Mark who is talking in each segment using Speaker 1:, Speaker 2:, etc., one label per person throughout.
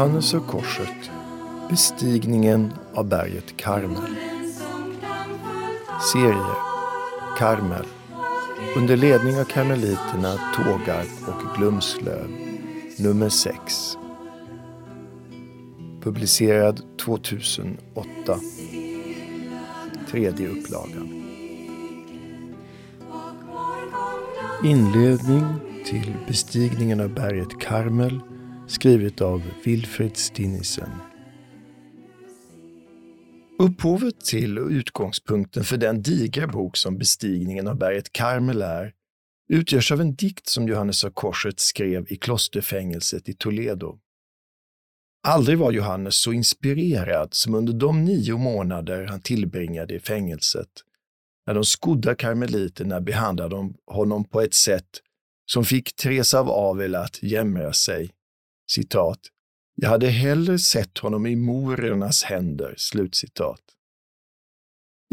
Speaker 1: Johannes och korset, bestigningen av berget Karmel. Serie Karmel under ledning av karmeliterna Tågarp och Glumslöv, nummer 6. Publicerad 2008. Tredje upplagan. Inledning till bestigningen av berget Karmel skrivet av Wilfred Stinnisen. Upphovet till och utgångspunkten för den digra bok som bestigningen av berget Karmel är utgörs av en dikt som Johannes av Korset skrev i klosterfängelset i Toledo. Aldrig var Johannes så inspirerad som under de nio månader han tillbringade i fängelset, när de skodda karmeliterna behandlade honom på ett sätt som fick Teresa av Avila att jämra sig. Citat. Jag hade hellre sett honom i morernas händer. Slutcitat.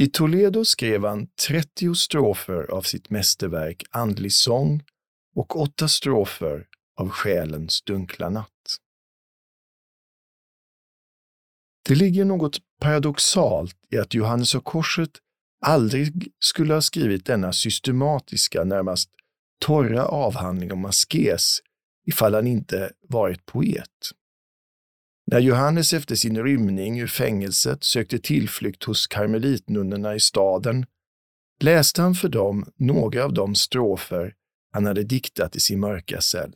Speaker 1: I Toledo skrev han 30 strofer av sitt mästerverk Andlig sång och åtta strofer av Själens dunkla natt. Det ligger något paradoxalt i att Johannes av Korset aldrig skulle ha skrivit denna systematiska, närmast torra avhandling om askes ifall han inte varit poet. När Johannes efter sin rymning ur fängelset sökte tillflykt hos karmelitnunnorna i staden läste han för dem några av de strofer han hade diktat i sin mörka cell.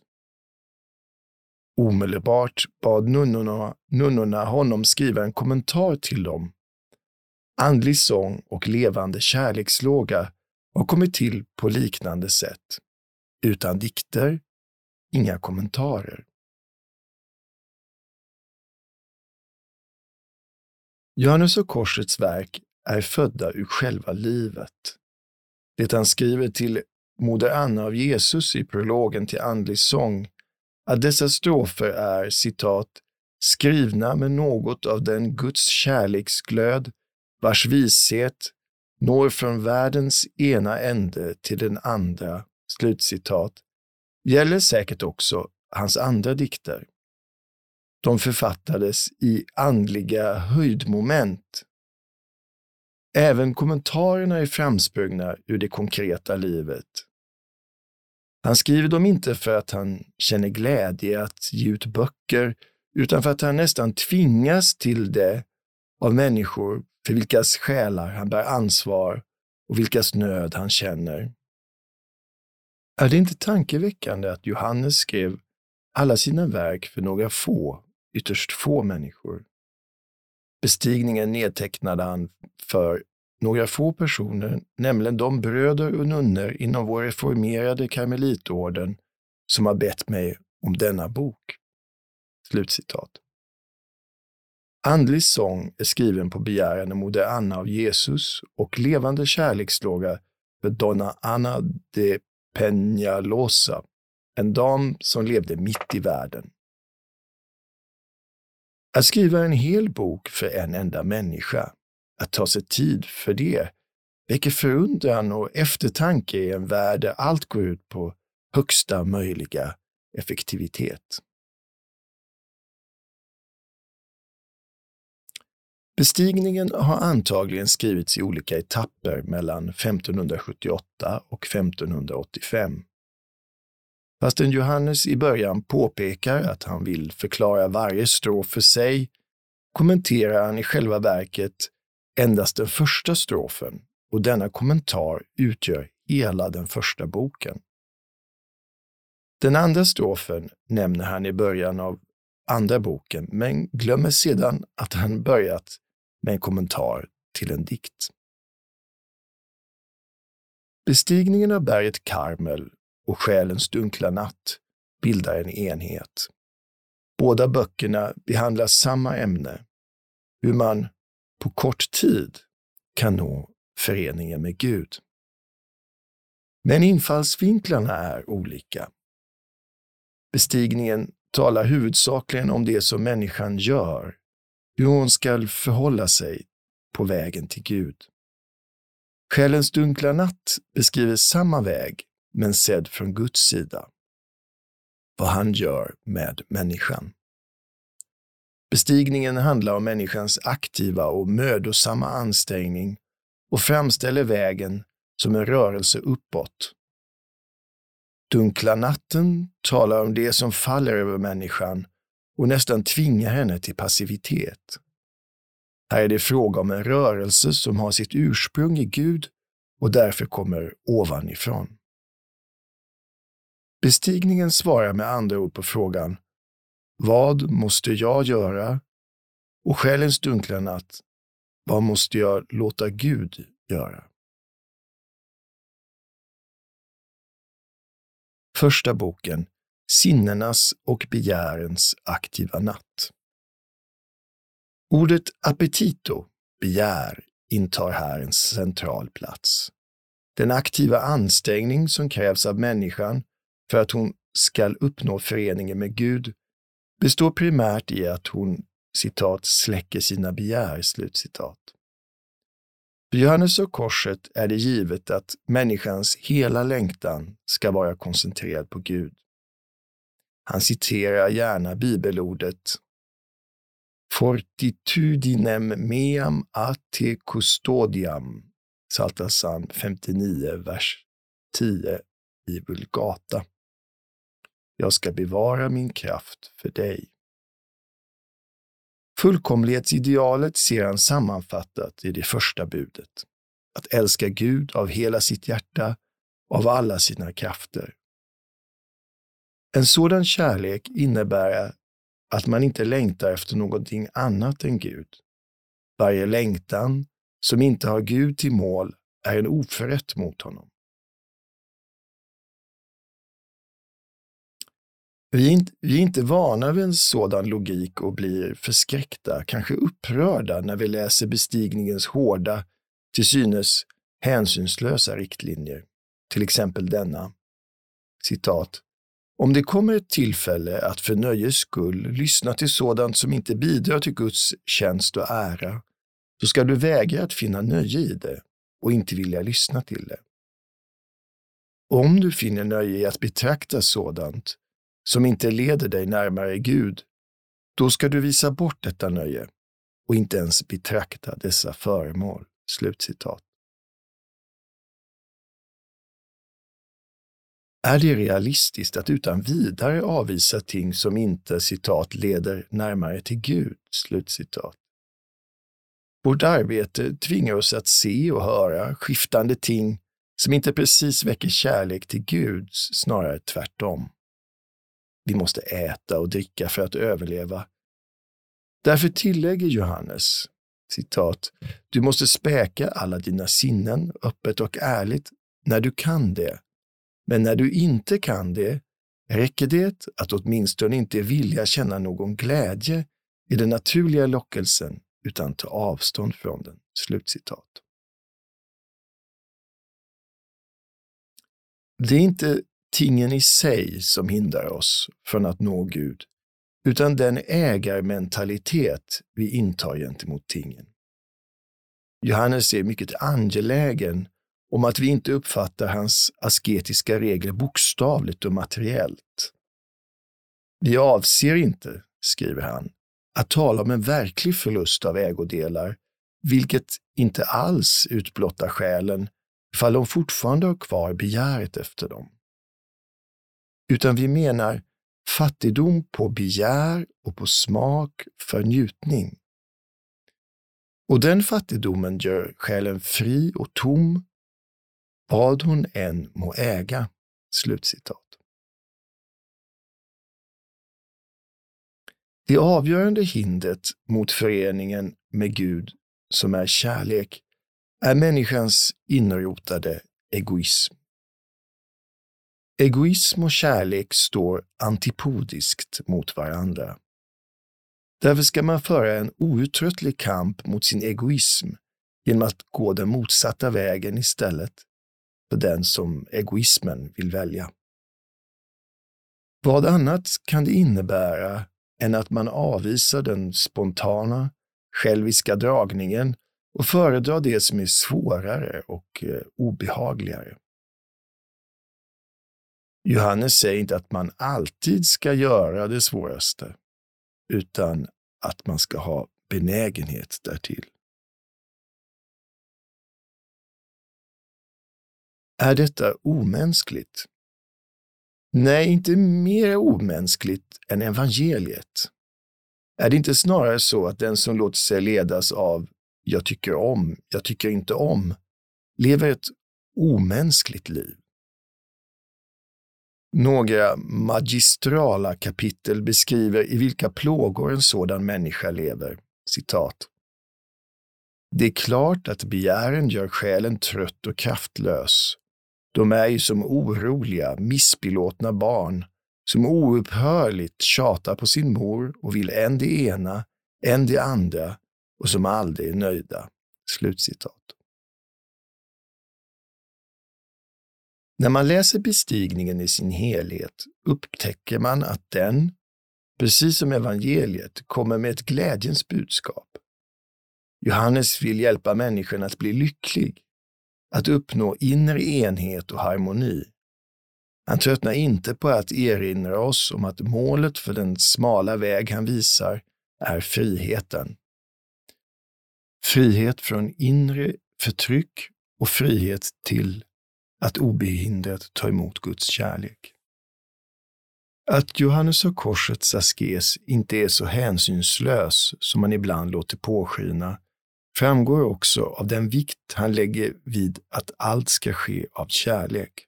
Speaker 1: Omedelbart bad nunnorna, nunnorna honom skriva en kommentar till dem. Andlig sång och levande kärlekslåga har kommit till på liknande sätt. Utan dikter, inga kommentarer. Johannes och korsets verk är födda ur själva livet. Det han skriver till Moder Anna av Jesus i prologen till Andlig sång, att dessa strofer är citat skrivna med något av den Guds kärleksglöd vars vishet når från världens ena ände till den andra, slutcitat, gäller säkert också hans andra dikter. De författades i andliga höjdmoment. Även kommentarerna är framsprungna ur det konkreta livet. Han skriver dem inte för att han känner glädje att ge ut böcker, utan för att han nästan tvingas till det av människor för vilkas själar han bär ansvar och vilkas nöd han känner. Är det inte tankeväckande att Johannes skrev alla sina verk för några få ytterst få människor. Bestigningen nedtecknade han för några få personer, nämligen de bröder och nunnor inom vår reformerade karmelitorden som har bett mig om denna bok. Slutcitat. Andlig sång är skriven på begäran av Moder Anna av Jesus och levande kärlekslåga för Donna Anna de Peñalosa, en dam som levde mitt i världen. Att skriva en hel bok för en enda människa, att ta sig tid för det, väcker förundran och eftertanke i en värld där allt går ut på högsta möjliga effektivitet. Bestigningen har antagligen skrivits i olika etapper mellan 1578 och 1585. Fastän Johannes i början påpekar att han vill förklara varje strof för sig, kommenterar han i själva verket endast den första strofen och denna kommentar utgör hela den första boken. Den andra strofen nämner han i början av andra boken, men glömmer sedan att han börjat med en kommentar till en dikt. Bestigningen av berget Karmel och Själens dunkla natt bildar en enhet. Båda böckerna behandlar samma ämne, hur man på kort tid kan nå föreningen med Gud. Men infallsvinklarna är olika. Bestigningen talar huvudsakligen om det som människan gör, hur hon ska förhålla sig på vägen till Gud. Själens dunkla natt beskriver samma väg, men sedd från Guds sida. Vad han gör med människan. Bestigningen handlar om människans aktiva och mödosamma ansträngning och framställer vägen som en rörelse uppåt. Dunkla natten talar om det som faller över människan och nästan tvingar henne till passivitet. Här är det fråga om en rörelse som har sitt ursprung i Gud och därför kommer ovanifrån. Bestigningen svarar med andra ord på frågan Vad måste jag göra? Och själens dunkla natt Vad måste jag låta Gud göra? Första boken Sinnenas och begärens aktiva natt. Ordet appetito, begär, intar här en central plats. Den aktiva ansträngning som krävs av människan för att hon skall uppnå föreningen med Gud består primärt i att hon citat, släcker sina begär. Slutcitat. För Johannes och korset är det givet att människans hela längtan ska vara koncentrerad på Gud. Han citerar gärna bibelordet Fortitudinem meam ate custodiam, Psaltarpsalm 59, vers 10 i Vulgata. Jag ska bevara min kraft för dig. Fullkomlighetsidealet ser han sammanfattat i det första budet. Att älska Gud av hela sitt hjärta och av alla sina krafter. En sådan kärlek innebär att man inte längtar efter någonting annat än Gud. Varje längtan som inte har Gud till mål är en oförrätt mot honom. Vi är, inte, vi är inte vana vid en sådan logik och blir förskräckta, kanske upprörda när vi läser bestigningens hårda, till synes hänsynslösa riktlinjer. Till exempel denna. Citat. Om det kommer ett tillfälle att för nöjes skull lyssna till sådant som inte bidrar till Guds tjänst och ära, så ska du vägra att finna nöje i det och inte vilja lyssna till det. Om du finner nöje i att betrakta sådant som inte leder dig närmare Gud, då ska du visa bort detta nöje och inte ens betrakta dessa föremål. Slutcitat. Är det realistiskt att utan vidare avvisa ting som inte citat, leder närmare till Gud? Slutcitat. Vårt arbete tvingar oss att se och höra skiftande ting som inte precis väcker kärlek till Gud, snarare tvärtom. Vi måste äta och dricka för att överleva. Därför tillägger Johannes, citat, du måste späka alla dina sinnen öppet och ärligt när du kan det. Men när du inte kan det, räcker det att åtminstone inte vilja känna någon glädje i den naturliga lockelsen utan ta avstånd från den. Slutcitat. Det är inte tingen i sig som hindrar oss från att nå Gud, utan den ägarmentalitet vi intar gentemot tingen. Johannes är mycket angelägen om att vi inte uppfattar hans asketiska regler bokstavligt och materiellt. Vi avser inte, skriver han, att tala om en verklig förlust av ägodelar, vilket inte alls utblottar själen ifall de fortfarande har kvar begäret efter dem utan vi menar fattigdom på begär och på smak för njutning. Och den fattigdomen gör själen fri och tom, vad hon än må äga. Slutcitat. Det avgörande hindret mot föreningen med Gud, som är kärlek, är människans inrotade egoism. Egoism och kärlek står antipodiskt mot varandra. Därför ska man föra en outtröttlig kamp mot sin egoism genom att gå den motsatta vägen istället för den som egoismen vill välja. Vad annat kan det innebära än att man avvisar den spontana, själviska dragningen och föredrar det som är svårare och eh, obehagligare? Johannes säger inte att man alltid ska göra det svåraste, utan att man ska ha benägenhet därtill. Är detta omänskligt? Nej, inte mer omänskligt än evangeliet. Är det inte snarare så att den som låter sig ledas av jag tycker om, jag tycker inte om, lever ett omänskligt liv? Några magistrala kapitel beskriver i vilka plågor en sådan människa lever. Citat. Det är klart att begären gör själen trött och kraftlös. De är ju som oroliga, missbelåtna barn som oupphörligt tjatar på sin mor och vill än det ena, än det andra och som aldrig är nöjda. Slutcitat. När man läser bestigningen i sin helhet upptäcker man att den, precis som evangeliet, kommer med ett glädjens budskap. Johannes vill hjälpa människan att bli lycklig, att uppnå inre enhet och harmoni. Han tröttnar inte på att erinra oss om att målet för den smala väg han visar är friheten. Frihet från inre förtryck och frihet till att obehindrat ta emot Guds kärlek. Att Johannes av Korsets askes inte är så hänsynslös som man ibland låter påskina framgår också av den vikt han lägger vid att allt ska ske av kärlek.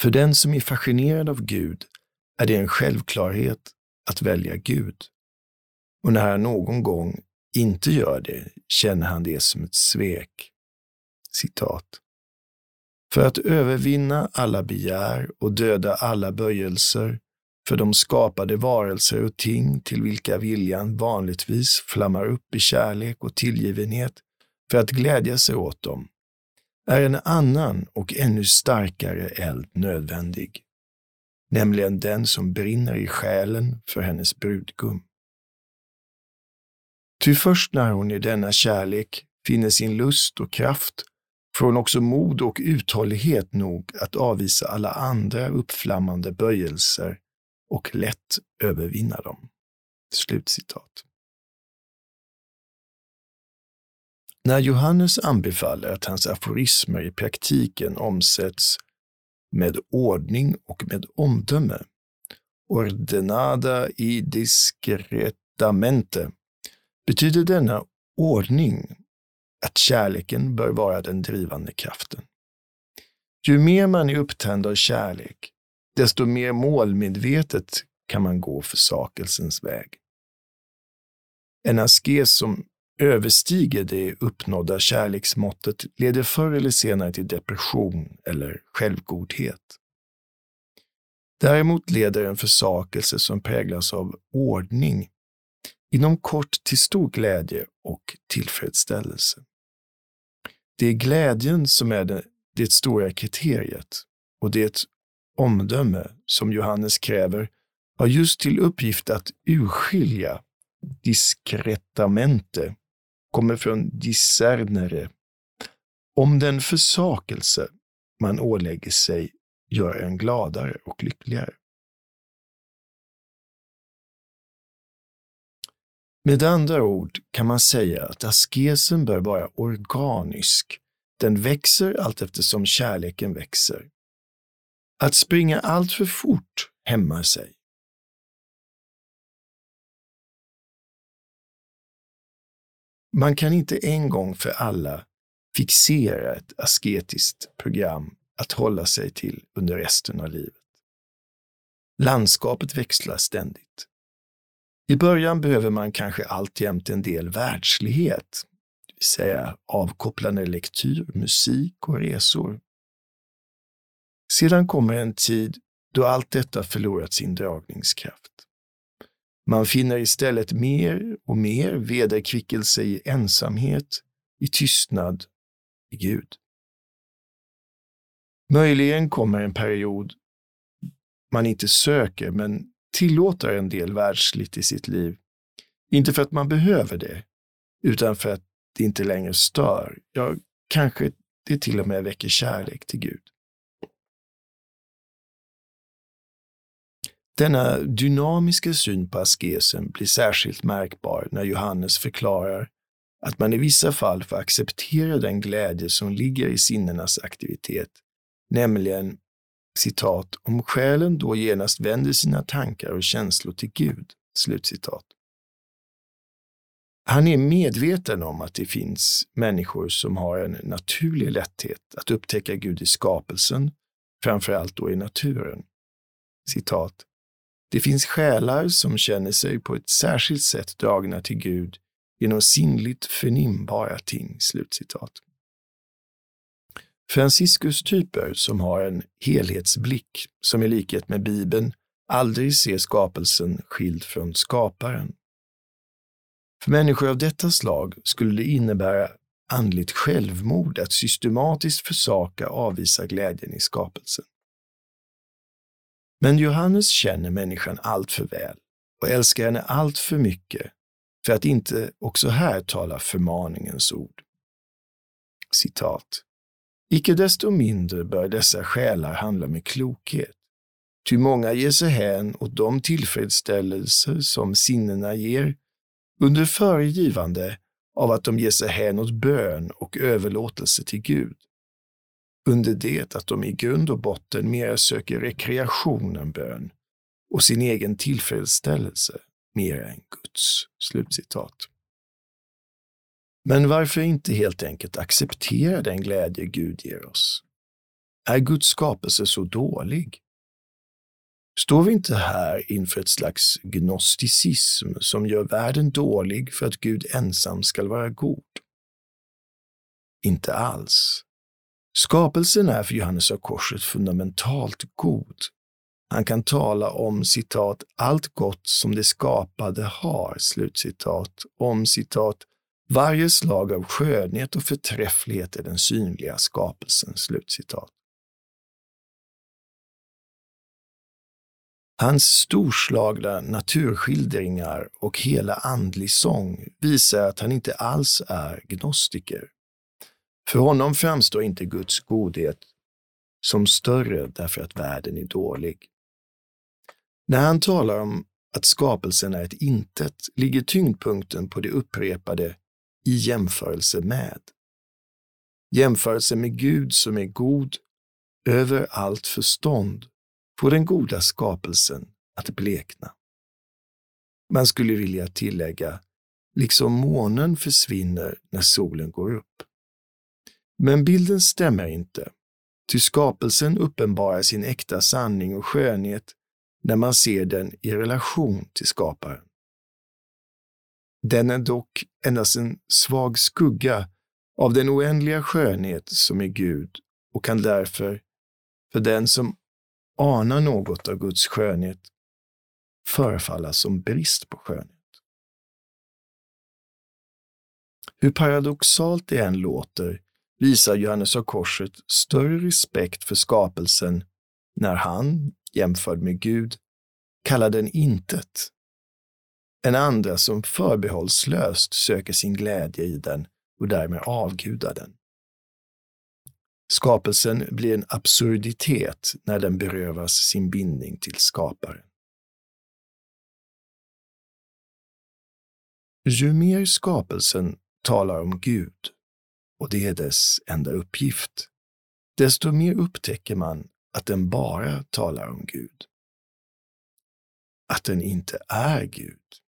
Speaker 1: För den som är fascinerad av Gud är det en självklarhet att välja Gud. Och när han någon gång inte gör det känner han det som ett svek. Citat. För att övervinna alla begär och döda alla böjelser för de skapade varelser och ting till vilka viljan vanligtvis flammar upp i kärlek och tillgivenhet för att glädja sig åt dem, är en annan och ännu starkare eld nödvändig, nämligen den som brinner i själen för hennes brudgum. Ty först när hon i denna kärlek finner sin lust och kraft från också mod och uthållighet nog att avvisa alla andra uppflammande böjelser och lätt övervinna dem. Slutcitat. När Johannes anbefaller att hans aforismer i praktiken omsätts med ordning och med omdöme, ordenada i discretamente, betyder denna ordning att kärleken bör vara den drivande kraften. Ju mer man är upptänd av kärlek, desto mer målmedvetet kan man gå för sakelsens väg. En askes som överstiger det uppnådda kärleksmåttet leder förr eller senare till depression eller självgodhet. Däremot leder en försakelse som präglas av ordning inom kort till stor glädje och tillfredsställelse. Det är glädjen som är det, det stora kriteriet och det omdöme som Johannes kräver har just till uppgift att urskilja diskretamente, kommer från discernere, om den försakelse man ålägger sig gör en gladare och lyckligare. Med andra ord kan man säga att askesen bör vara organisk. Den växer allt eftersom kärleken växer. Att springa allt för fort hämmar sig. Man kan inte en gång för alla fixera ett asketiskt program att hålla sig till under resten av livet. Landskapet växlar ständigt. I början behöver man kanske alltjämt en del världslighet, det vill säga avkopplande lektyr, musik och resor. Sedan kommer en tid då allt detta förlorat sin dragningskraft. Man finner istället mer och mer vederkvickelse i ensamhet, i tystnad, i Gud. Möjligen kommer en period man inte söker, men tillåter en del världsligt i sitt liv. Inte för att man behöver det, utan för att det inte längre stör. Ja, kanske det till och med väcker kärlek till Gud. Denna dynamiska syn på askesen blir särskilt märkbar när Johannes förklarar att man i vissa fall får acceptera den glädje som ligger i sinnenas aktivitet, nämligen citat, om själen då genast vänder sina tankar och känslor till Gud. Slutcitat. Han är medveten om att det finns människor som har en naturlig lätthet att upptäcka Gud i skapelsen, framför allt då i naturen. Citat. Det finns själar som känner sig på ett särskilt sätt dragna till Gud genom sinnligt förnimbara ting. Slutcitat. Franciscus-typer som har en helhetsblick, som i likhet med Bibeln aldrig ser skapelsen skild från skaparen. För människor av detta slag skulle det innebära andligt självmord att systematiskt försaka avvisa glädjen i skapelsen. Men Johannes känner människan allt för väl och älskar henne allt för mycket för att inte också här tala förmaningens ord. Citat. Icke desto mindre bör dessa själar handla med klokhet, ty många ger sig hän åt de tillfredsställelser som sinnena ger under föregivande av att de ger sig hän åt bön och överlåtelse till Gud, under det att de i grund och botten mer söker rekreation än bön och sin egen tillfredsställelse mer än Guds. Slutcitat. Men varför inte helt enkelt acceptera den glädje Gud ger oss? Är Guds skapelse så dålig? Står vi inte här inför ett slags gnosticism som gör världen dålig för att Gud ensam skall vara god? Inte alls. Skapelsen är för Johannes av Korset fundamentalt god. Han kan tala om citat, allt gott som det skapade har, slutcitat, om citat, varje slag av skönhet och förträfflighet är den synliga skapelsen, slutcitat. Hans storslagna naturskildringar och hela andlig sång visar att han inte alls är gnostiker. För honom framstår inte Guds godhet som större därför att världen är dålig. När han talar om att skapelsen är ett intet ligger tyngdpunkten på det upprepade i jämförelse med. Jämförelse med Gud som är god över allt förstånd får den goda skapelsen att blekna. Man skulle vilja tillägga, liksom månen försvinner när solen går upp. Men bilden stämmer inte, ty skapelsen uppenbarar sin äkta sanning och skönhet när man ser den i relation till skaparen. Den är dock endast en svag skugga av den oändliga skönhet som är Gud och kan därför, för den som anar något av Guds skönhet, förefalla som brist på skönhet. Hur paradoxalt det än låter visar Johannes av Korset större respekt för skapelsen när han, jämförd med Gud, kallar den intet, än andra som förbehållslöst söker sin glädje i den och därmed avgudar den. Skapelsen blir en absurditet när den berövas sin bindning till skaparen. Ju mer skapelsen talar om Gud, och det är dess enda uppgift, desto mer upptäcker man att den bara talar om Gud. Att den inte är Gud.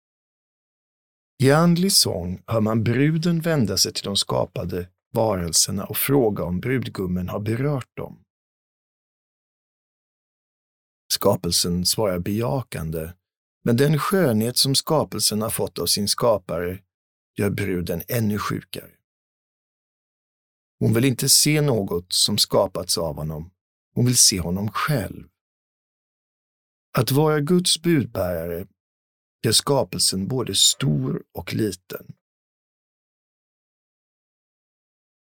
Speaker 1: I andlig sång hör man bruden vända sig till de skapade varelserna och fråga om brudgummen har berört dem. Skapelsen svarar bejakande, men den skönhet som skapelsen har fått av sin skapare gör bruden ännu sjukare. Hon vill inte se något som skapats av honom, hon vill se honom själv. Att vara Guds budbärare gör skapelsen både stor och liten.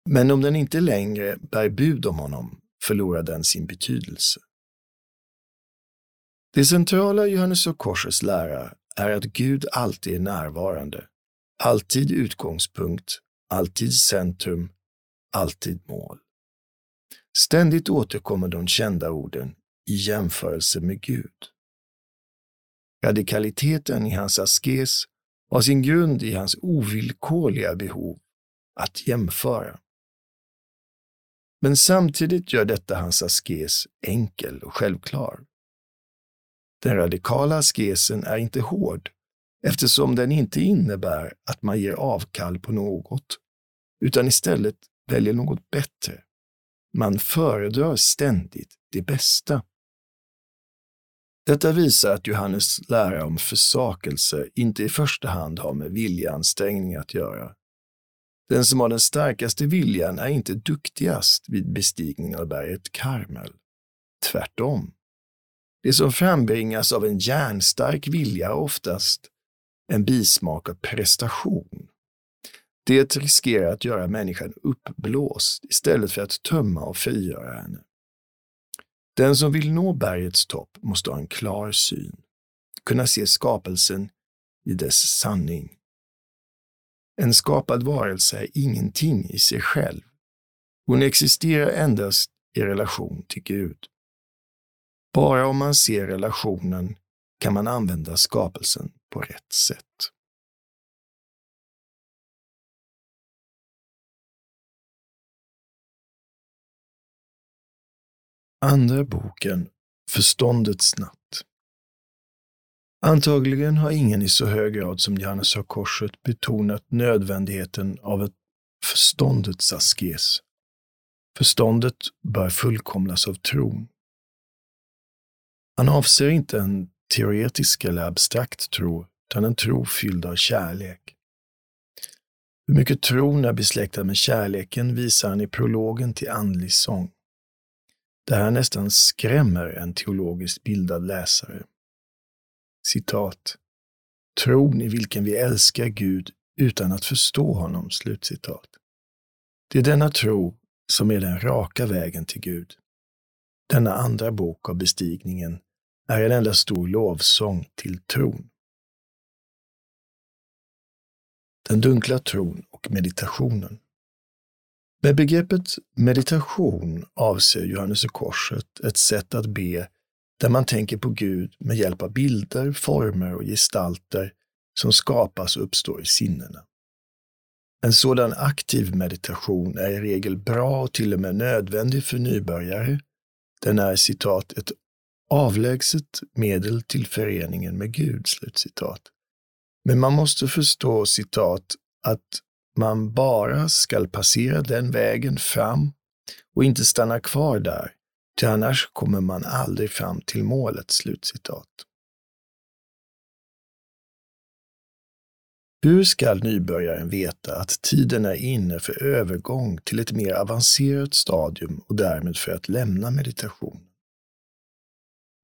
Speaker 1: Men om den inte längre bär bud om honom förlorar den sin betydelse. Det centrala i Johannes och Korsets lära är att Gud alltid är närvarande, alltid utgångspunkt, alltid centrum, alltid mål. Ständigt återkommer de kända orden i jämförelse med Gud. Radikaliteten i hans askes har sin grund i hans ovillkorliga behov att jämföra. Men samtidigt gör detta hans askes enkel och självklar. Den radikala askesen är inte hård eftersom den inte innebär att man ger avkall på något, utan istället väljer något bättre. Man föredrar ständigt det bästa. Detta visar att Johannes lära om försakelse inte i första hand har med viljeansträngning att göra. Den som har den starkaste viljan är inte duktigast vid bestigning av berget Karmel. Tvärtom. Det som frambringas av en järnstark vilja är oftast en bismak av prestation. Det riskerar att göra människan uppblåst istället för att tömma och frigöra henne. Den som vill nå bergets topp måste ha en klar syn, kunna se skapelsen i dess sanning. En skapad varelse är ingenting i sig själv. Hon existerar endast i relation till Gud. Bara om man ser relationen kan man använda skapelsen på rätt sätt. Andra boken Förståndets natt. Antagligen har ingen i så hög grad som Johannes av Korset betonat nödvändigheten av ett förståndets askes. Förståndet bör fullkomnas av tron. Han avser inte en teoretisk eller abstrakt tro, utan en tro fylld av kärlek. Hur mycket tron är besläktad med kärleken visar han i prologen till Andlig sång. Det här nästan skrämmer en teologiskt bildad läsare. Citat. Tron i vilken vi älskar Gud utan att förstå honom. Slutcitat. Det är denna tro som är den raka vägen till Gud. Denna andra bok av bestigningen är en enda stor lovsång till tron. Den dunkla tron och meditationen. Med begreppet meditation avser Johannes och korset ett sätt att be där man tänker på Gud med hjälp av bilder, former och gestalter som skapas och uppstår i sinnena. En sådan aktiv meditation är i regel bra och till och med nödvändig för nybörjare. Den är citat ett avlägset medel till föreningen med Gud. Slutcitat. Men man måste förstå citat att man bara skall passera den vägen fram och inte stanna kvar där, ty annars kommer man aldrig fram till målet. Slutcitat. Hur skall nybörjaren veta att tiden är inne för övergång till ett mer avancerat stadium och därmed för att lämna meditation?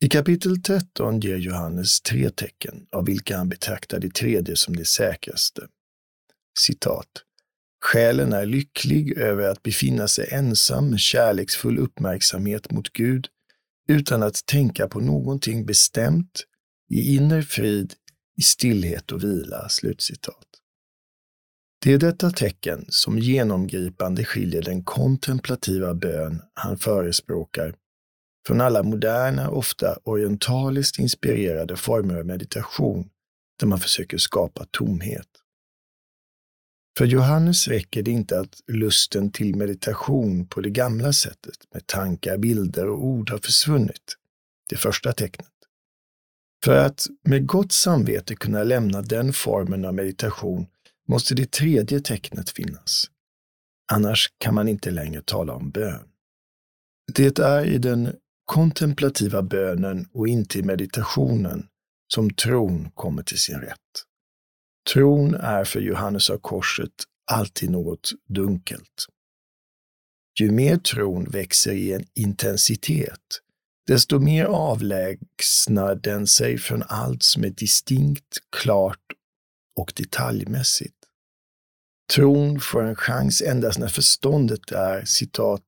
Speaker 1: I kapitel 13 ger Johannes tre tecken, av vilka han betraktar det tredje som det säkraste. Citat. Själen är lycklig över att befinna sig ensam med kärleksfull uppmärksamhet mot Gud utan att tänka på någonting bestämt, i inre frid, i stillhet och vila. Slutcitat. Det är detta tecken som genomgripande skiljer den kontemplativa bön han förespråkar från alla moderna, ofta orientaliskt inspirerade former av meditation där man försöker skapa tomhet. För Johannes räcker det inte att lusten till meditation på det gamla sättet med tankar, bilder och ord har försvunnit. Det första tecknet. För att med gott samvete kunna lämna den formen av meditation måste det tredje tecknet finnas. Annars kan man inte längre tala om bön. Det är i den kontemplativa bönen och inte i meditationen som tron kommer till sin rätt. Tron är för Johannes av Korset alltid något dunkelt. Ju mer tron växer i en intensitet, desto mer avlägsnar den sig från allt som är distinkt, klart och detaljmässigt. Tron får en chans endast när förståndet är, citat,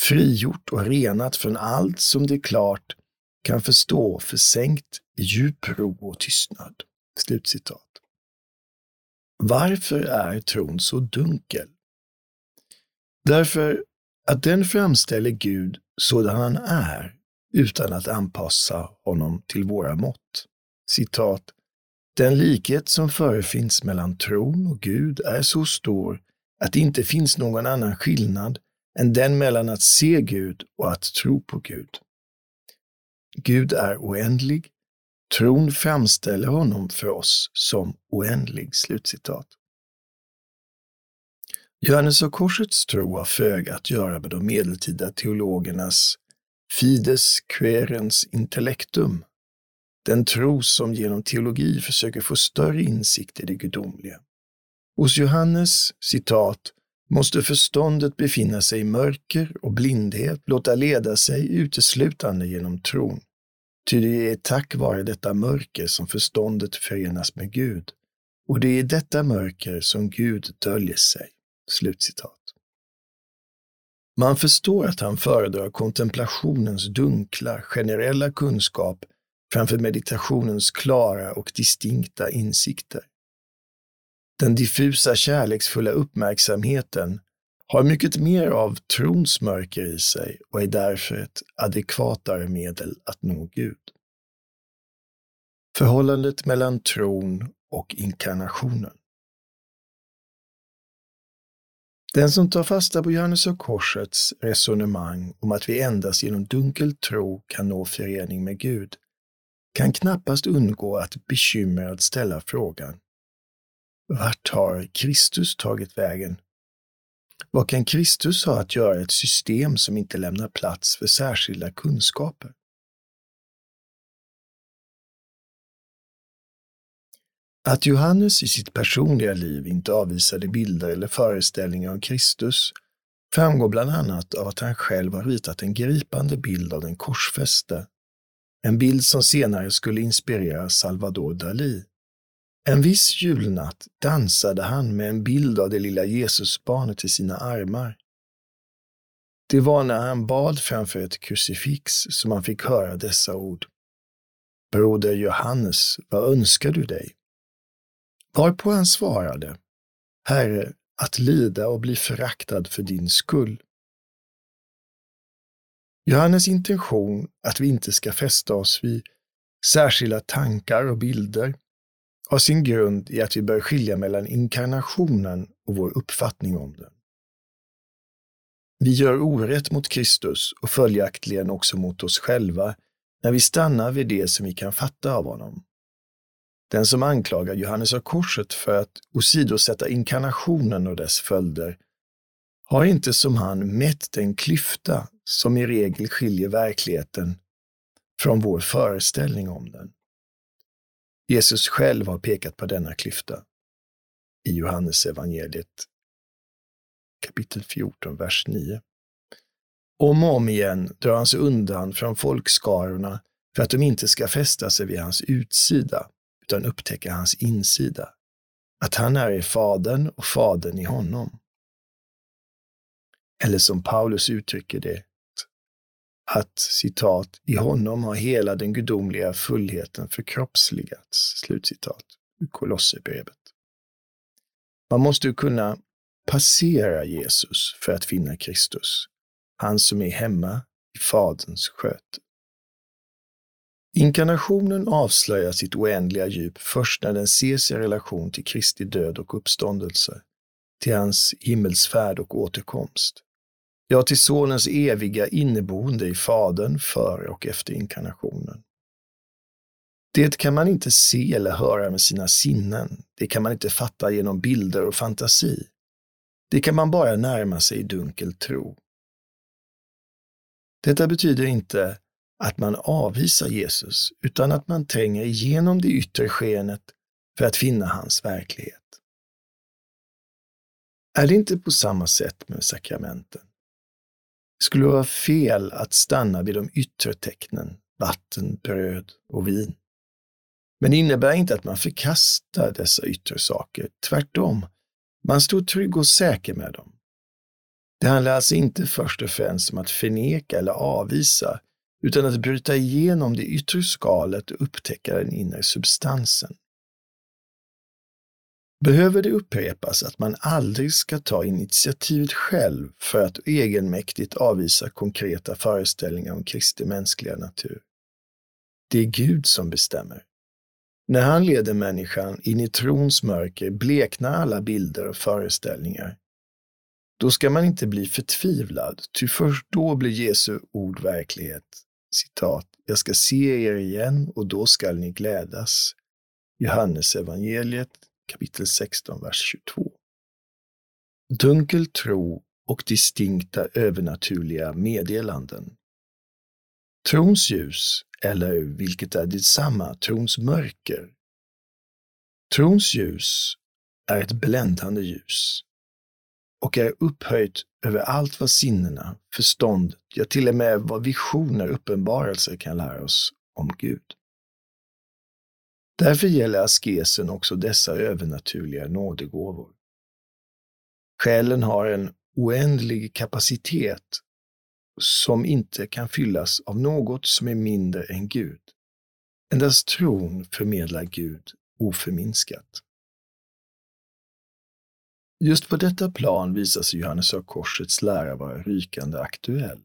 Speaker 1: frigjort och renat från allt som det klart kan förstå försänkt i djup ro och tystnad. Slutcitat. Varför är tron så dunkel? Därför att den framställer Gud sådan han är utan att anpassa honom till våra mått. citat, den likhet som förefinns mellan tron och Gud är så stor att det inte finns någon annan skillnad än den mellan att se Gud och att tro på Gud. Gud är oändlig. Tron framställer honom för oss som oändlig. Slutcitat. Johannes av korsets tro har föga att göra med de medeltida teologernas fides querens intellectum, den tro som genom teologi försöker få större insikt i det gudomliga. Hos Johannes, citat, måste förståndet befinna sig i mörker och blindhet, låta leda sig uteslutande genom tron. Ty det är tack vare detta mörker som förståndet förenas med Gud, och det är i detta mörker som Gud döljer sig. Slutcitat. Man förstår att han föredrar kontemplationens dunkla, generella kunskap framför meditationens klara och distinkta insikter. Den diffusa kärleksfulla uppmärksamheten har mycket mer av trons mörker i sig och är därför ett adekvatare medel att nå Gud. Förhållandet mellan tron och inkarnationen. Den som tar fasta på Johannes av Korsets resonemang om att vi endast genom dunkel tro kan nå förening med Gud kan knappast undgå att bekymrad ställa frågan vart har Kristus tagit vägen? Vad kan Kristus ha att göra i ett system som inte lämnar plats för särskilda kunskaper? Att Johannes i sitt personliga liv inte avvisade bilder eller föreställningar om Kristus framgår bland annat av att han själv har ritat en gripande bild av den korsfäste. En bild som senare skulle inspirera Salvador Dalí. En viss julnatt dansade han med en bild av det lilla Jesusbarnet i sina armar. Det var när han bad framför ett krucifix som han fick höra dessa ord. Broder Johannes, vad önskar du dig? Varpå han svarade, Herre, att lida och bli föraktad för din skull. Johannes intention att vi inte ska fästa oss vid särskilda tankar och bilder har sin grund i att vi bör skilja mellan inkarnationen och vår uppfattning om den. Vi gör orätt mot Kristus och följaktligen också mot oss själva när vi stannar vid det som vi kan fatta av honom. Den som anklagar Johannes av korset för att åsidosätta inkarnationen och dess följder har inte som han mätt den klyfta som i regel skiljer verkligheten från vår föreställning om den. Jesus själv har pekat på denna klyfta i Johannes evangeliet kapitel 14, vers 9. Om och om igen drar han sig undan från folkskarorna för att de inte ska fästa sig vid hans utsida utan upptäcka hans insida. Att han är i Fadern och Fadern i honom. Eller som Paulus uttrycker det, att citat, i honom har hela den gudomliga fullheten förkroppsligats, slutcitat, ur Kolosserbrevet. Man måste kunna passera Jesus för att finna Kristus, han som är hemma i Faderns sköte. Inkarnationen avslöjar sitt oändliga djup först när den ses i relation till Kristi död och uppståndelse, till hans himmelsfärd och återkomst. Ja, till Sonens eviga inneboende i Fadern före och efter inkarnationen. Det kan man inte se eller höra med sina sinnen. Det kan man inte fatta genom bilder och fantasi. Det kan man bara närma sig i dunkel tro. Detta betyder inte att man avvisar Jesus, utan att man tränger igenom det yttre skenet för att finna hans verklighet. Är det inte på samma sätt med sakramenten? Det skulle vara fel att stanna vid de yttre tecknen, vatten, bröd och vin. Men det innebär inte att man förkastar dessa yttre saker. Tvärtom, man står trygg och säker med dem. Det handlar alltså inte först och främst om att förneka eller avvisa, utan att bryta igenom det yttre skalet och upptäcka den inre substansen. Behöver det upprepas att man aldrig ska ta initiativet själv för att egenmäktigt avvisa konkreta föreställningar om Kristi mänskliga natur? Det är Gud som bestämmer. När han leder människan in i trons mörker bleknar alla bilder och föreställningar. Då ska man inte bli förtvivlad, ty först då blir Jesu ord verklighet. Citat, jag ska se er igen och då skall ni glädas. Johannes evangeliet kapitel 16, vers 22. Dunkel tro och distinkta övernaturliga meddelanden. Trons ljus, eller vilket är detsamma, trons mörker. Trons ljus är ett bländande ljus och är upphöjt över allt vad sinnena, förstånd, ja till och med vad visioner, uppenbarelser kan lära oss om Gud. Därför gäller askesen också dessa övernaturliga nådegåvor. Själen har en oändlig kapacitet som inte kan fyllas av något som är mindre än Gud. Endast tron förmedlar Gud oförminskat. Just på detta plan visar sig Johannes av Korsets lära vara rykande aktuell.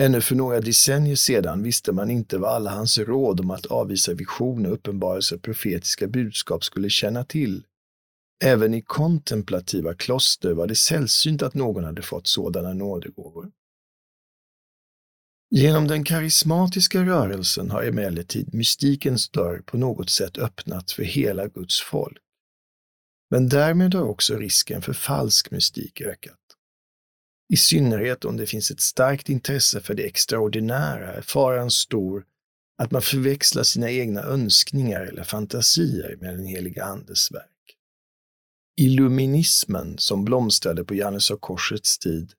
Speaker 1: Ännu för några decennier sedan visste man inte vad alla hans råd om att avvisa visioner, uppenbarelser och profetiska budskap skulle känna till. Även i kontemplativa kloster var det sällsynt att någon hade fått sådana nådegåvor. Genom den karismatiska rörelsen har emellertid mystikens dörr på något sätt öppnats för hela Guds folk. Men därmed har också risken för falsk mystik ökat. I synnerhet om det finns ett starkt intresse för det extraordinära är faran stor att man förväxlar sina egna önskningar eller fantasier med den heliga Andes verk. Illuminismen, som blomstrade på Johannes av Korsets tid,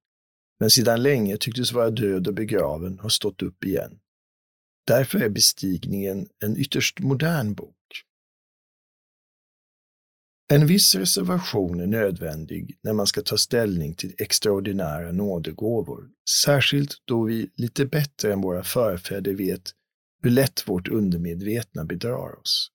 Speaker 1: men sedan länge tycktes vara död och begraven, har stått upp igen. Därför är bestigningen en ytterst modern bok. En viss reservation är nödvändig när man ska ta ställning till extraordinära nådegåvor, särskilt då vi lite bättre än våra förfäder vet hur lätt vårt undermedvetna bedrar oss.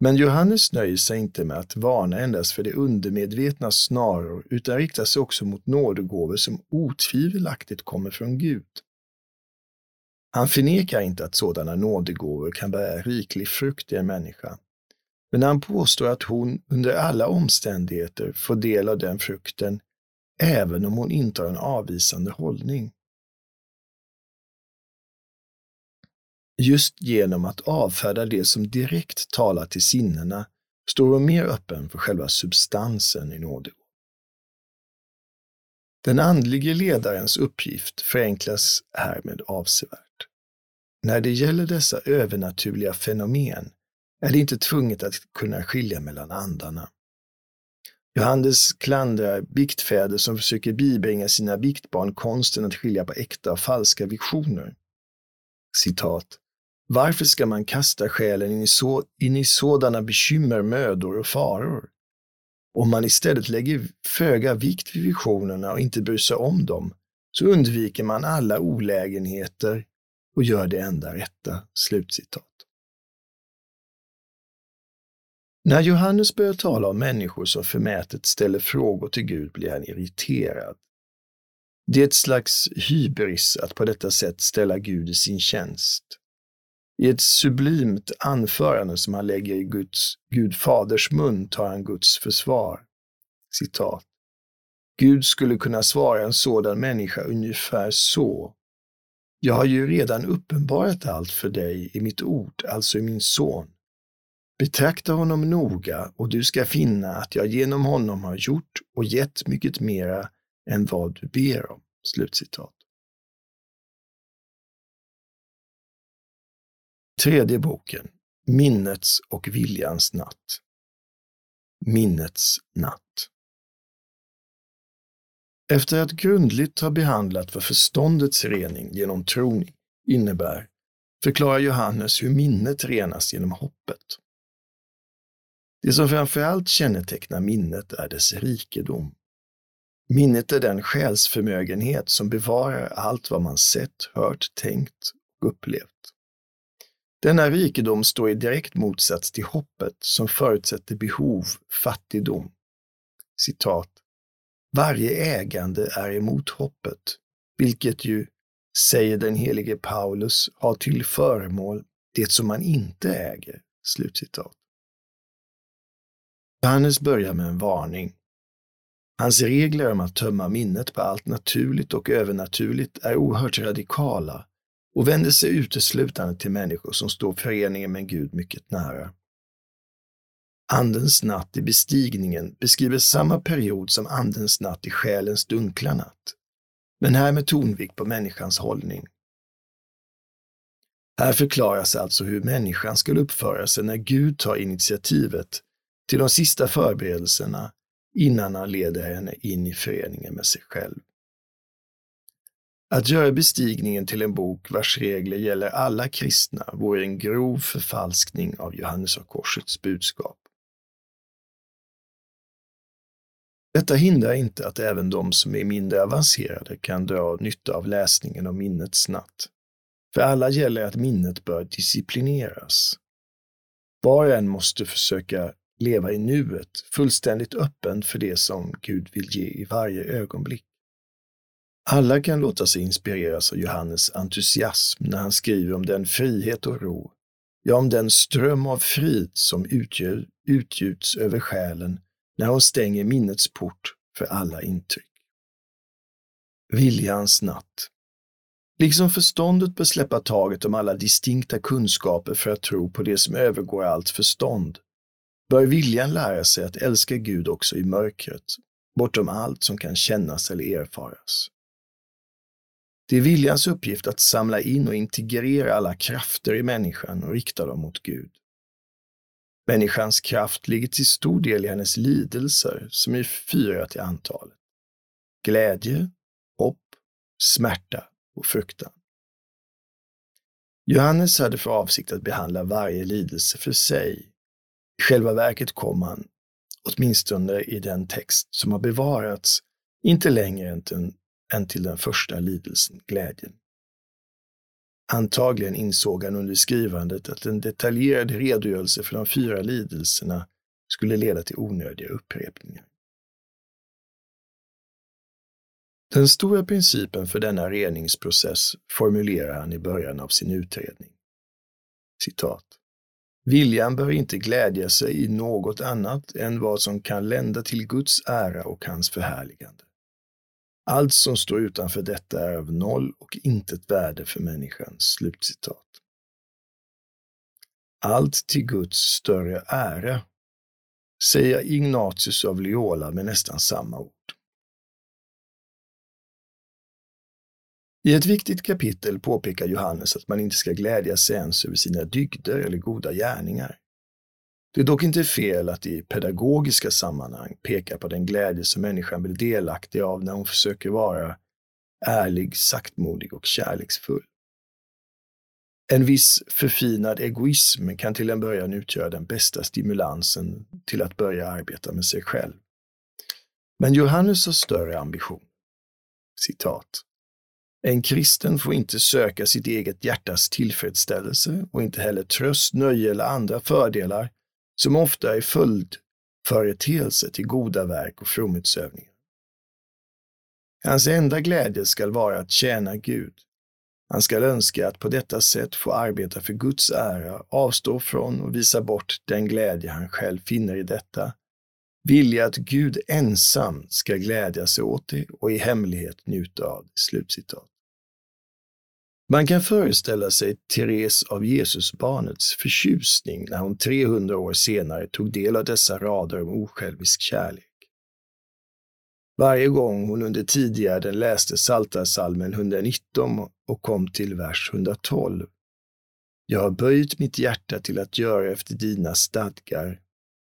Speaker 1: Men Johannes nöjer sig inte med att varna endast för det undermedvetna snaror, utan riktar sig också mot nådegåvor som otvivelaktigt kommer från Gud. Han förnekar inte att sådana nådegåvor kan bära riklig frukt i en människa, men han påstår att hon under alla omständigheter får del av den frukten, även om hon intar en avvisande hållning. Just genom att avfärda det som direkt talar till sinnena står hon mer öppen för själva substansen i nådegåvan. Den andlige ledarens uppgift förenklas härmed avsevärt. När det gäller dessa övernaturliga fenomen är det inte tvunget att kunna skilja mellan andarna. Johannes klandrar biktfäder som försöker bibringa sina biktbarn konsten att skilja på äkta och falska visioner. Citat. Varför ska man kasta själen in i, så, in i sådana bekymmer, mödor och faror? Om man istället lägger föga vikt vid visionerna och inte bryr sig om dem, så undviker man alla olägenheter och gör det enda rätta. Slutcitat. När Johannes börjar tala om människor som förmätet ställer frågor till Gud blir han irriterad. Det är ett slags hybris att på detta sätt ställa Gud i sin tjänst. I ett sublimt anförande som han lägger i Guds, Gud faders mun tar han Guds försvar. Citat. Gud skulle kunna svara en sådan människa ungefär så. Jag har ju redan uppenbarat allt för dig i mitt ord, alltså i min son. Betrakta honom noga och du ska finna att jag genom honom har gjort och gett mycket mera än vad du ber om. Slutcitat. Tredje boken, Minnets och viljans natt. Minnets natt. Efter att grundligt ha behandlat vad förståndets rening genom tron innebär, förklarar Johannes hur minnet renas genom hoppet. Det som framförallt kännetecknar minnet är dess rikedom. Minnet är den själsförmögenhet som bevarar allt vad man sett, hört, tänkt och upplevt. Denna rikedom står i direkt motsats till hoppet som förutsätter behov, fattigdom. Citat. Varje ägande är emot hoppet, vilket ju, säger den helige Paulus, har till föremål det som man inte äger. Slutcitat. Johannes börjar med en varning. Hans regler om att tömma minnet på allt naturligt och övernaturligt är oerhört radikala och vänder sig uteslutande till människor som står föreningen med Gud mycket nära. Andens natt i bestigningen beskriver samma period som Andens natt i själens dunkla natt, men här med tonvikt på människans hållning. Här förklaras alltså hur människan skulle uppföra sig när Gud tar initiativet till de sista förberedelserna innan han leder henne in i föreningen med sig själv. Att göra bestigningen till en bok vars regler gäller alla kristna vore en grov förfalskning av Johannes av korsets budskap. Detta hindrar inte att även de som är mindre avancerade kan dra nytta av läsningen av minnets natt. För alla gäller att minnet bör disciplineras. Var och en måste försöka leva i nuet, fullständigt öppen för det som Gud vill ge i varje ögonblick. Alla kan låta sig inspireras av Johannes entusiasm när han skriver om den frihet och ro, ja, om den ström av frid som utgör, utgjuts över själen när hon stänger minnets port för alla intryck. Viljans natt. Liksom förståndet bör släppa taget om alla distinkta kunskaper för att tro på det som övergår allt förstånd, bör viljan lära sig att älska Gud också i mörkret, bortom allt som kan kännas eller erfaras. Det är viljans uppgift att samla in och integrera alla krafter i människan och rikta dem mot Gud. Människans kraft ligger till stor del i hennes lidelser, som är fyra till antalet. Glädje, hopp, smärta och fruktan. Johannes hade för avsikt att behandla varje lidelse för sig. I själva verket kom han, åtminstone i den text som har bevarats, inte längre än till, än till den första lidelsen, glädjen. Antagligen insåg han under skrivandet att en detaljerad redogörelse för de fyra lidelserna skulle leda till onödiga upprepningar. Den stora principen för denna reningsprocess formulerar han i början av sin utredning. Citat. Viljan bör inte glädja sig i något annat än vad som kan lända till Guds ära och hans förhärligande. Allt som står utanför detta är av noll och intet värde för människan. Slutcitat. Allt till Guds större ära, säger Ignatius av Loyola med nästan samma ord. I ett viktigt kapitel påpekar Johannes att man inte ska glädja sig ens över sina dygder eller goda gärningar. Det är dock inte fel att i pedagogiska sammanhang peka på den glädje som människan blir delaktig av när hon försöker vara ärlig, saktmodig och kärleksfull. En viss förfinad egoism kan till en början utgöra den bästa stimulansen till att börja arbeta med sig själv. Men Johannes har större ambition. Citat. En kristen får inte söka sitt eget hjärtas tillfredsställelse och inte heller tröst, nöje eller andra fördelar som ofta är följdföreteelser till goda verk och fromhetsövningar. Hans enda glädje skall vara att tjäna Gud. Han skall önska att på detta sätt få arbeta för Guds ära, avstå från och visa bort den glädje han själv finner i detta, vilja att Gud ensam ska glädja sig åt det och i hemlighet njuta av det. Slutcitat. Man kan föreställa sig Therese av Jesusbarnets förtjusning när hon 300 år senare tog del av dessa rader om osjälvisk kärlek. Varje gång hon under tidigare läste Psaltarpsalmen 119 och kom till vers 112. Jag har böjt mitt hjärta till att göra efter dina stadgar.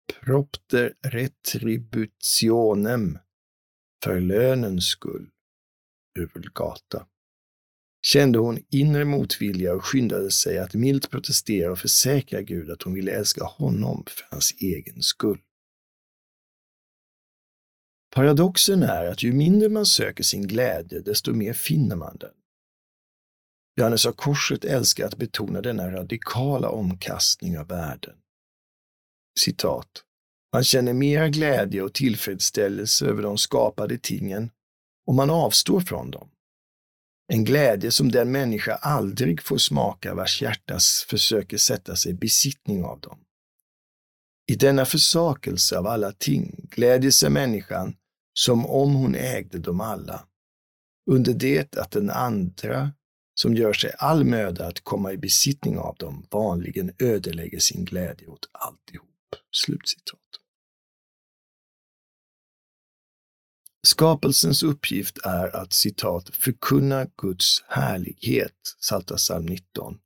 Speaker 1: Propter retributionem, för lönens skull. Vulgata kände hon inre motvilja och skyndade sig att milt protestera och försäkra Gud att hon ville älska honom för hans egen skull. Paradoxen är att ju mindre man söker sin glädje, desto mer finner man den. Johannes av Korset älskar att betona denna radikala omkastning av världen. Citat. Man känner mer glädje och tillfredsställelse över de skapade tingen om man avstår från dem En glädje som den människa aldrig får smaka vars hjärta försöker sätta sig i besittning av dem. I denna försakelse av alla ting glädjer sig människan som om hon ägde dem alla, under det att den andra, som gör sig all möda att komma i besittning av dem, vanligen ödelägger sin glädje åt allt.” Slutcitat. Skapelsens uppgift är att citat förkunna Guds härlighet, Salta psalm 19.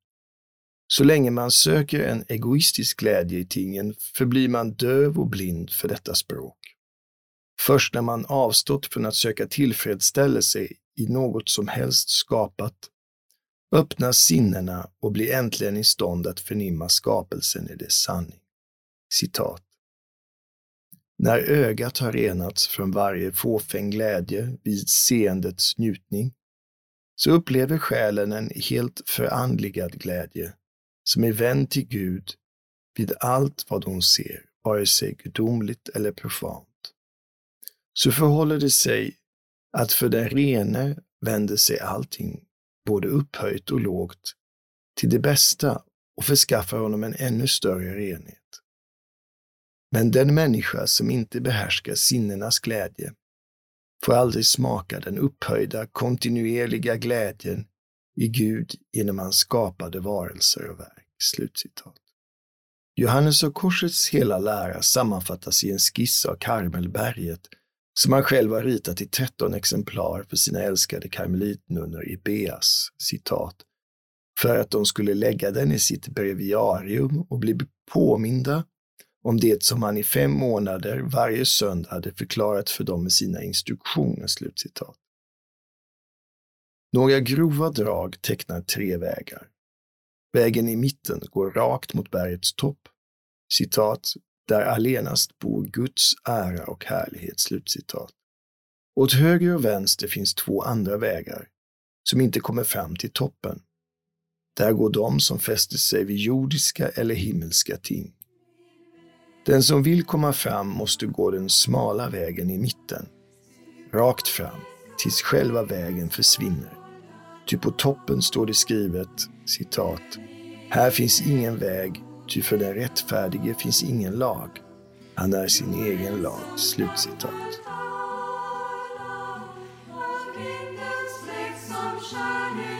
Speaker 1: Så länge man söker en egoistisk glädje i tingen förblir man döv och blind för detta språk. Först när man avstått från att söka tillfredsställelse i något som helst skapat öppnas sinnena och blir äntligen i stånd att förnimma skapelsen i dess sanning. Citat. När ögat har renats från varje fåfäng glädje vid seendets njutning, så upplever själen en helt förandligad glädje, som är vänd till Gud vid allt vad hon ser, vare sig gudomligt eller profant. Så förhåller det sig att för den rene vänder sig allting, både upphöjt och lågt, till det bästa och förskaffar honom en ännu större renhet. Men den människa som inte behärskar sinnenas glädje får aldrig smaka den upphöjda, kontinuerliga glädjen i Gud genom hans skapade varelser och verk. Slutcitat. Johannes och korsets hela lära sammanfattas i en skiss av Karmelberget som han själv har ritat i 13 exemplar för sina älskade karmelitnunnor i Beas, citat, för att de skulle lägga den i sitt breviarium och bli påminda om det som han i fem månader varje söndag hade förklarat för dem med sina instruktioner. Slutcitat. Några grova drag tecknar tre vägar. Vägen i mitten går rakt mot bergets topp. Citat, där allenast bor Guds ära och härlighet. Slutcitat. Åt höger och vänster finns två andra vägar som inte kommer fram till toppen. Där går de som fäster sig vid jordiska eller himmelska ting. Den som vill komma fram måste gå den smala vägen i mitten, rakt fram, tills själva vägen försvinner. Ty på toppen står det skrivet, citat, Här finns ingen väg, ty för den rättfärdige finns ingen lag. Han är sin egen lag. Slutcitat. Av